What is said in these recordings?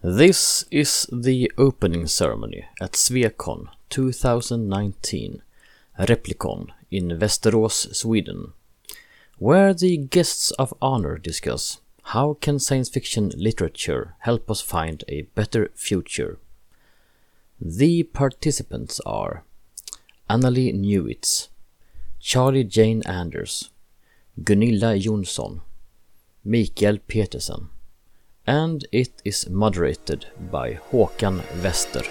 This is the opening ceremony at Swecon 2019, Replicon in Västerås, Sweden, where the guests of honor discuss how can science fiction literature help us find a better future. The participants are Annalee Newitz, Charlie Jane Anders, Gunilla Jonsson, Michael Petersén, and it is moderated by Håkan Wester.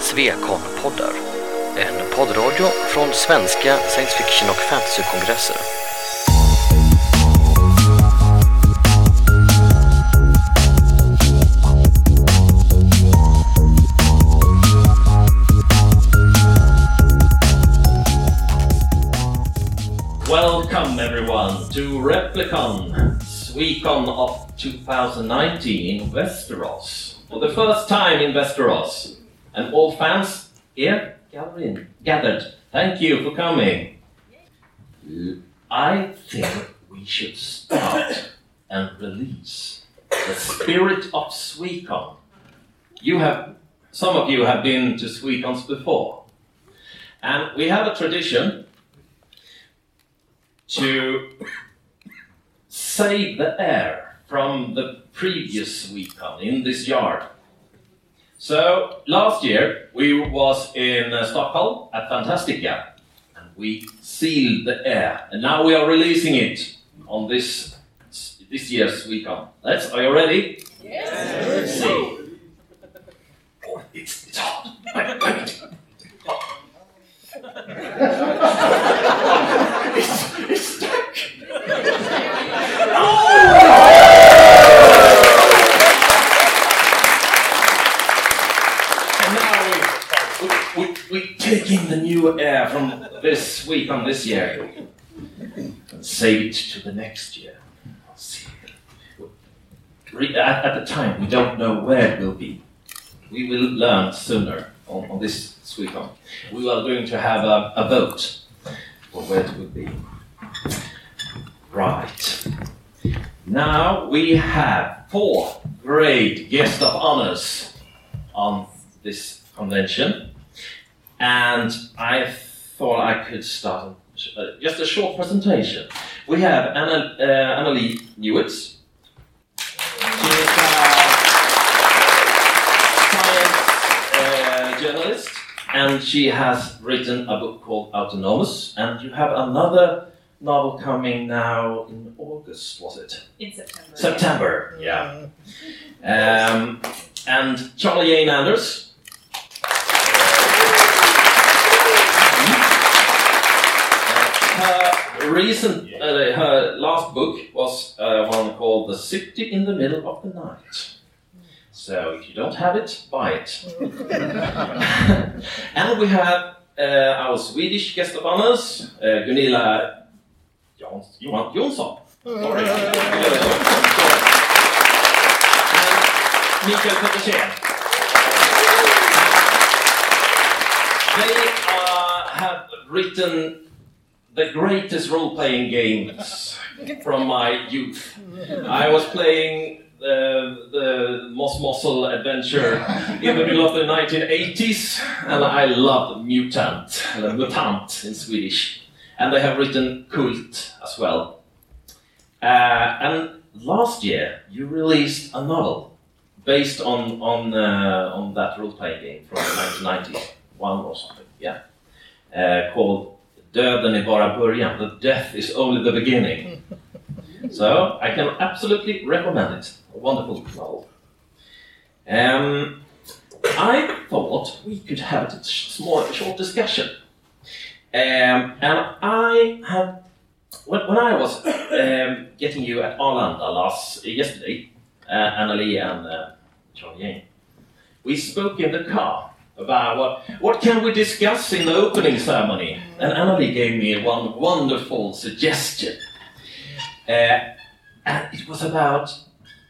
Svekon-poddar, en poddradio från svenska science fiction och fantasykongresser. To Replicon, Swecon of 2019 in Westeros. For the first time in Westeros. And all fans here gathered. Thank you for coming. I think we should start and release the spirit of Swecon. You have, some of you have been to Swecons before. And we have a tradition to save the air from the previous weekend in this yard. So last year we was in uh, Stockholm at Fantastika and we sealed the air and now we are releasing it on this this year's weekend. Let's are you ready? Yes. Let's see. Oh, it's, it's hot. Wait, wait. it's, it's stuck. And now we, we, we, take in the new air from this week on this year and save it to the next year. At, at the time, we don't know where it will be. We will learn sooner on, on this Swecon. We are going to have a, a vote for where it will be. Right. Now we have four great guest of honors on this convention, and I thought I could start uh, just a short presentation. We have Anna, uh, Annalee Newitz. She is a science uh, journalist, and she has written a book called Autonomous, and you have another novel coming now in August, was it? In September. September, yeah. Um, and Charlie Jane Anders. Recent, uh, her last book was uh, one called "The City in the Middle of the Night." So if you don't have it, buy it. and we have uh, our Swedish guest of honors, uh, Gunilla Jons- Johan Jonsson. Sorry. And Michael Petersén. They uh, have written the greatest role-playing games from my youth. I was playing the, the Moss Mossel adventure in the middle of the 1980s, and I loved Mutant, Mutant in Swedish. And they have written Kult as well. Uh, and last year, you released a novel based on on uh, on that role-playing game from the 1990s, one or something, yeah, uh, called Döden är bara början. The death is only the beginning. so I can absolutely recommend it. A wonderful novel. Um, I thought we could have a small, short discussion. Um, and I have, when, when I was um, getting you at Arlanda last yesterday, uh, Annalee and uh, Charlie Jane, we spoke in the car about what, what can we discuss in the opening ceremony. And Annalee gave me one wonderful suggestion. Uh, and it was about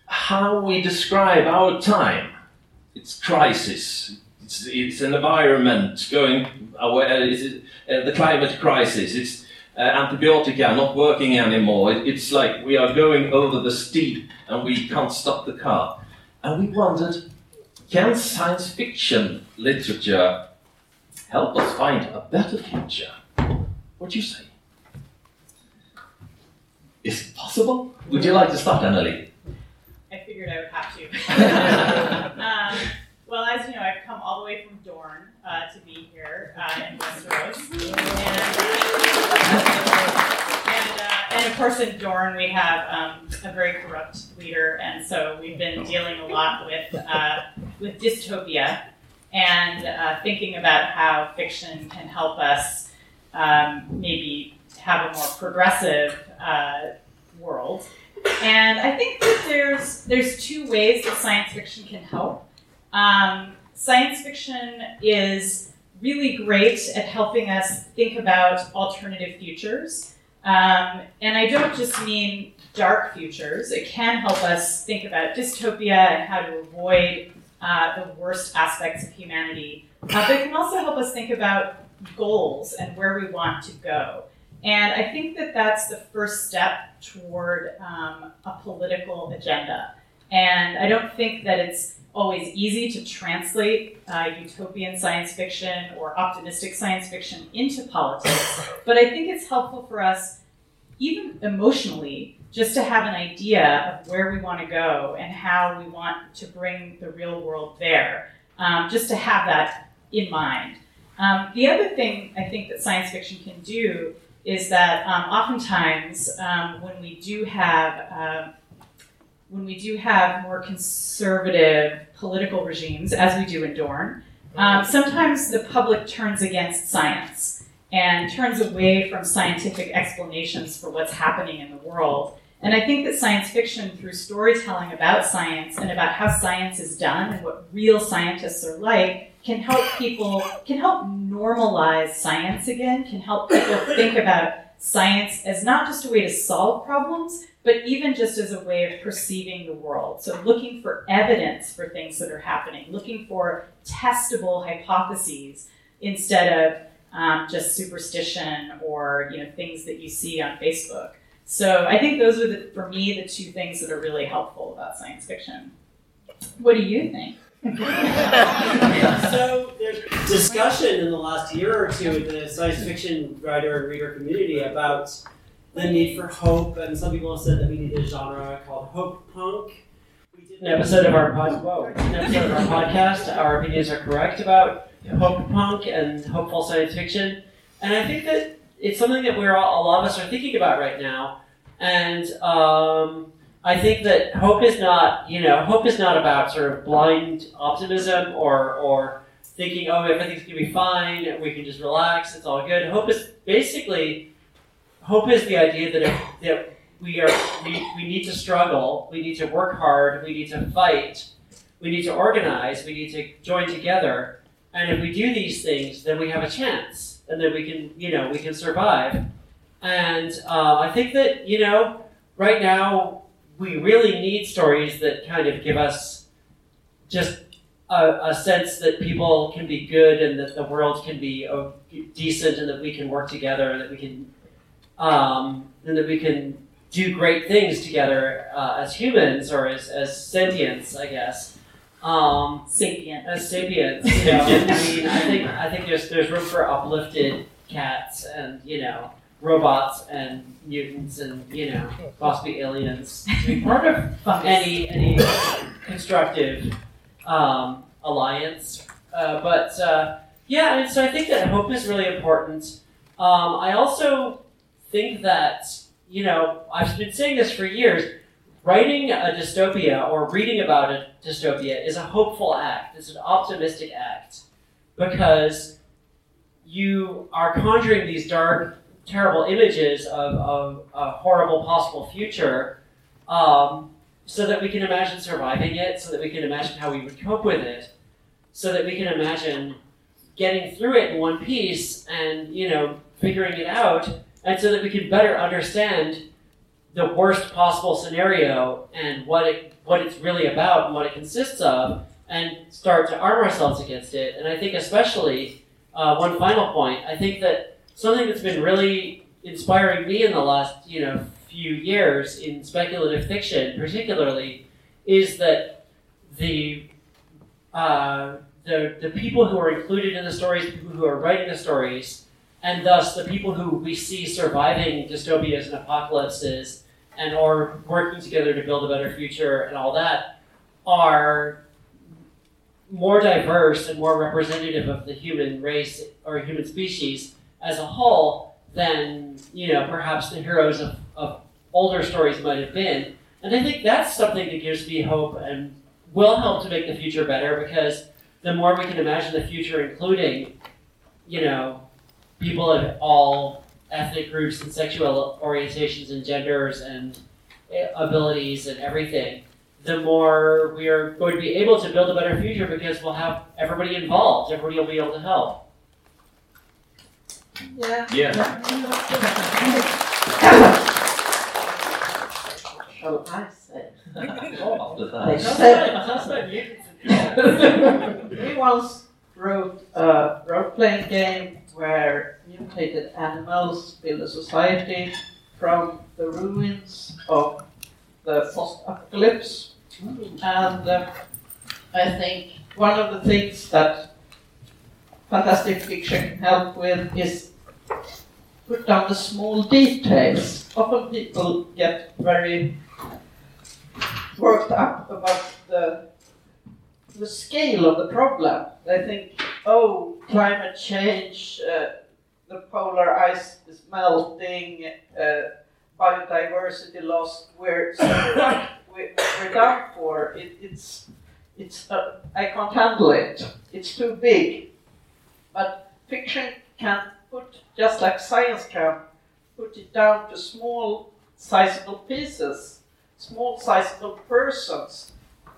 how we describe our time. It's crisis. It's, it's an environment going away. It's uh, the climate crisis. It's uh, antibiotica are not working anymore. It, it's like we are going over the steep and we can't stop the car. And we wondered, can science fiction literature help us find a better future? What do you say? Is it possible? Would you like to start, Annalee? I figured I would have to. um, well, as you know, I've come all the way from Dorn uh, to be here uh, in Westeros. And, and, uh, and, of course, in Dorn, we have um, a very corrupt leader, and so we've been dealing a lot with, uh, with dystopia and uh, thinking about how fiction can help us um, maybe have a more progressive uh, world. And I think that there's there's two ways that science fiction can help. Um, science fiction is really great at helping us think about alternative futures. Um, and I don't just mean dark futures. It can help us think about dystopia and how to avoid uh, the worst aspects of humanity. Uh, but it can also help us think about goals and where we want to go. And I think that that's the first step toward um, a political agenda. And I don't think that it's always easy to translate uh, utopian science fiction or optimistic science fiction into politics, but I think it's helpful for us, even emotionally, just to have an idea of where we want to go and how we want to bring the real world there, um, just to have that in mind. Um, the other thing I think that science fiction can do is that um, oftentimes um, when we do have uh, when we do have more conservative political regimes, as we do in Dorn, um, sometimes the public turns against science and turns away from scientific explanations for what's happening in the world. And I think that science fiction, through storytelling about science and about how science is done and what real scientists are like, can help people, can help normalize science again, can help people think about science as not just a way to solve problems, but even just as a way of perceiving the world. So looking for evidence for things that are happening, looking for testable hypotheses instead of um, just superstition or you know things that you see on Facebook. So I think those are the, for me the two things that are really helpful about science fiction. What do you think? so there's discussion in the last year or two with the science fiction writer and reader community about the need for hope, and some people have said that we need a genre called hope punk. We did an episode of our pod- whoa, an episode of our podcast. Our opinions are correct about hope punk and hopeful science fiction, and I think that it's something that we're all, a lot of us are thinking about right now, and. Um, I think that hope is not, you know, hope is not about sort of blind optimism or, or thinking, oh, everything's going to be fine, we can just relax, it's all good. Hope is basically, hope is the idea that, if, that we, are, we, we need to struggle, we need to work hard, we need to fight, we need to organize, we need to join together. And if we do these things, then we have a chance, and then we can, you know, we can survive. And uh, I think that, you know, right now we really need stories that kind of give us just a, a, sense that people can be good and that the world can be uh, decent and that we can work together and that we can um, and that we can do great things together uh, as humans or as, as sentients, I guess. Um, sapient. As sapiens, you know. I mean, I think I think there's there's room for uplifted cats and you know robots and mutants and you know possibly aliens to be part of any any constructive um, alliance. Uh, but uh, yeah, and so I think that hope is really important. Um, I also think that you know I've been saying this for years. Writing a dystopia or reading about a dystopia is a hopeful act. It's an optimistic act because you are conjuring these dark terrible images of, of a horrible possible future um, so that we can imagine surviving it, so that we can imagine how we would cope with it, so that we can imagine getting through it in one piece and, you know, figuring it out, and so that we can better understand the worst possible scenario and what it what it's really about and what it consists of, and start to arm ourselves against it. And I think especially uh, one final point, I think that something that's been really inspiring me in the last you know few years in speculative fiction, particularly, is that the uh, the the people who are included in the stories, people who are writing the stories, and thus the people who we see surviving dystopias and apocalypses and are working together to build a better future and all that are more diverse and more representative of the human race or human species as a whole than you know perhaps the heroes of, of older stories might have been. And i think that's something that gives me hope and will help to make the future better because the more we can imagine the future including you know people of all ethnic groups and sexual orientations and genders and eh, abilities and everything the more we are going to be able to build a better future because we'll have everybody involved. Everybody will be able to help. Yeah. Yeah. Shall I say? After They said we once wrote a role-playing game where mutated animals build a society from the ruins of the post-apocalypse. And uh, I think one of the things that fantastic fiction can help with is put down the small details. Often people get very worked up about the the scale of the problem. They think, oh, climate change, uh, the polar ice is melting, uh, biodiversity loss, we're we're, done for. It, it's it's uh, I can't handle it. It's too big. But fiction can put just like science can put it down to small sizable pieces, small sizable persons,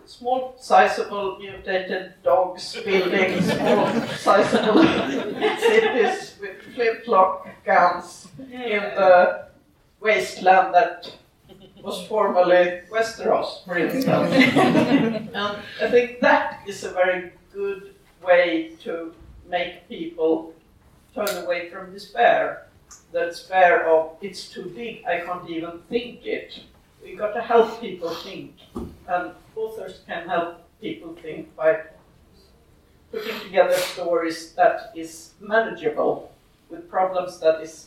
small sizable mutated dogs building small sizable cities with flip-flop guns in the wasteland that was formerly Westeros, for instance. and I think that is a very good way to make people turn away from despair. The despair of it's too big, I can't even think it. We got to help people think, and authors can help people think by putting together stories that is manageable with problems that is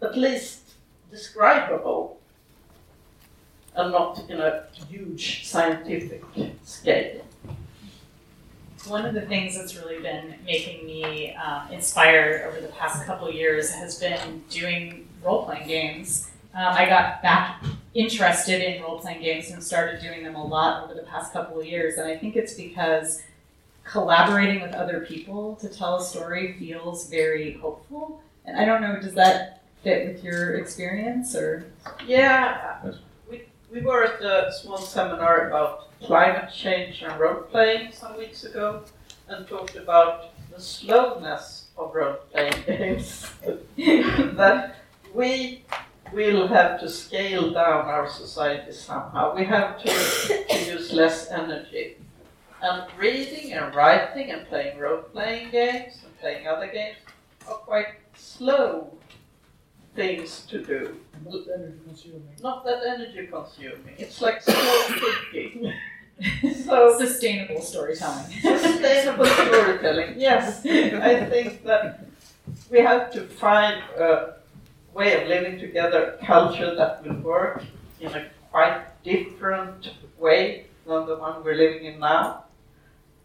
at least describable and not in a huge scientific scale. One of the things that's really been making me um, inspired over the past couple years has been doing role playing games. Um, I got back interested in role playing games and started doing them a lot over the past couple of years, and I think it's because collaborating with other people to tell a story feels very hopeful. And I don't know, does that fit with your experience or? Yeah, we, we were at a small seminar about climate change and role playing some weeks ago and talked about the slowness of role playing games. that we will have to scale down our society somehow. We have to, to use less energy. And reading and writing and playing role playing games and playing other games are quite slow things to do. Not energy consuming. Not that energy consuming. It's like slow thinking. so Sustainable storytelling. sustainable storytelling. Yes, I think that we have to find a way of living together, culture that will work in a quite different way than the one we're living in now.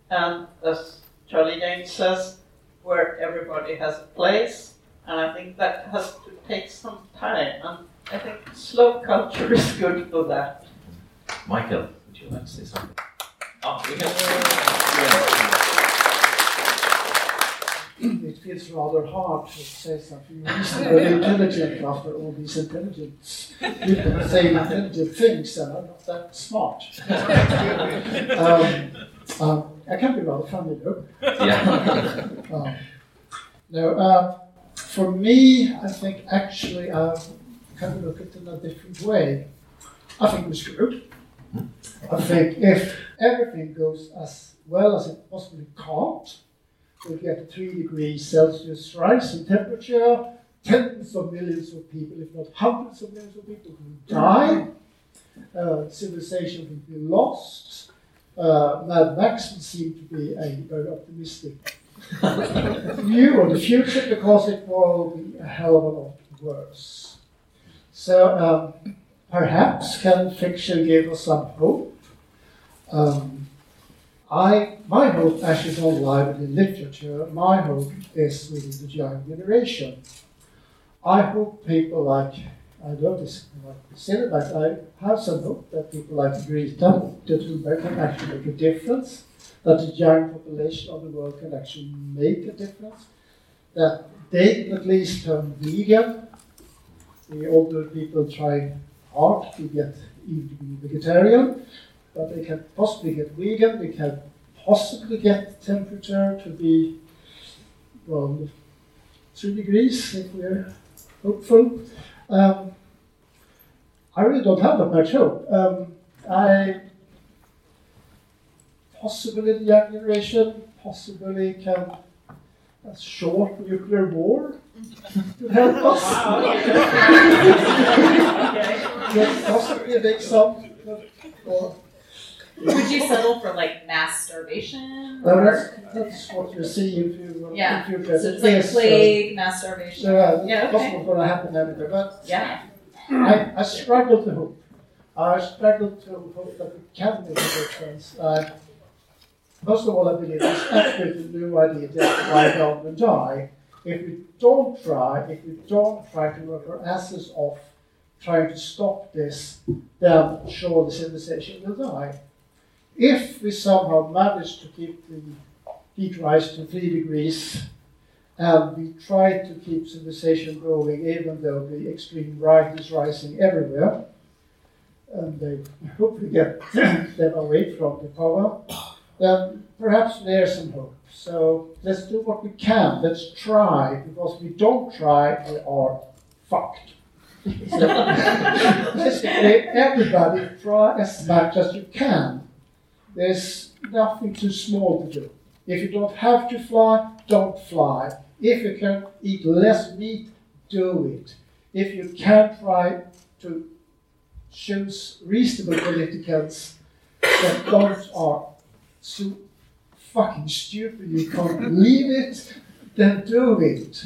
And as Charlie James says, where everybody has a place, and I think that has to take some time. And I think slow culture is good for that. Michael, would you like to say something? Oh, we can. It feels rather hard to say something reasonably intelligent after all these intelligent people saying intelligent things and I'm not that smart. um, um, I can be rather funny though. Yeah. Um, no, uh, for me, I think actually I kind of look at it in a different way. I think we're screwed. I think if everything goes as well as it possibly can't, we get a 3 degrees Celsius rise in temperature, tens of millions of people, if not hundreds of millions of people, will die. Uh, civilization will be lost. Uh, Mad Max would seem to be a very optimistic view of the future because it will be a hell of a lot worse. So um, perhaps can fiction give us some hope? Um, I, my hope actually is not lie literature. My hope is within the young generation. I hope people like, I this like silly, but I have some hope that people like Greta, the Thunberg can actually make a difference, that the young population of the world can actually make a difference, that they at least turn vegan. The older people try hard to get even to vegetarian, but they can possibly get vegan, they can possibly get temperature to be well three degrees if we're hopeful. Um, I really don't have that much hope. Um, I possibly the young generation possibly can a short nuclear war to help us. Yes, possibly a big sum. Or, Would you settle for like mass starvation? well, that's, that's what you see if you Yeah. if you So it's like yes, plague, mass starvation. So, Yeah, uh, okay. possible going to happen everywhere, but Yeah. I, I struggle to hope. I struggle to hope that we can make a difference. Uh, first of all, I believe it's absolutely no idea just lie down and die. If we don't try, if we don't try to work our asses off trying to stop this, then sure the civilization will die. If we somehow manage to keep the heat rise to three degrees and we try to keep civilization going even though the extreme right is rising everywhere. And they hopefully get them away from the power. Then perhaps there's some hope. So let's do what we can. Let's try, because if we don't try, we are fucked. So everybody try as much as you can. There's nothing too small to do. If you don't have to fly, don't fly. If you can eat less meat, do it. If you can try to choose reasonable politicals that don't are so fucking stupid you can't believe it, then do it.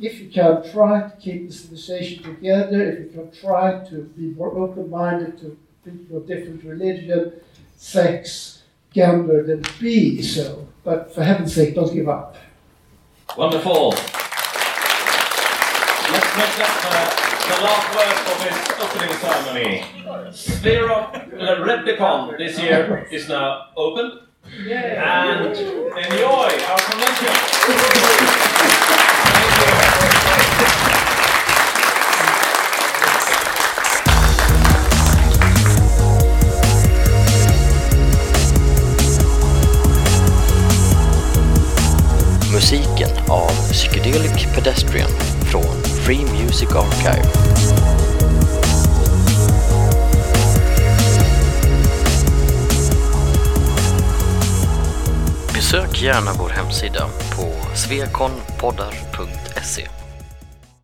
If you can try to keep the civilization together, if you can try to be more open-minded to people of different religion, sex, gender, then be so. But for heaven's sake, don't give up. Wonderful. Let's make that the, the last word of this opening ceremony. Zero uh, Replicon this year is now open. And gärna vår hemsida på svekonpoddar.se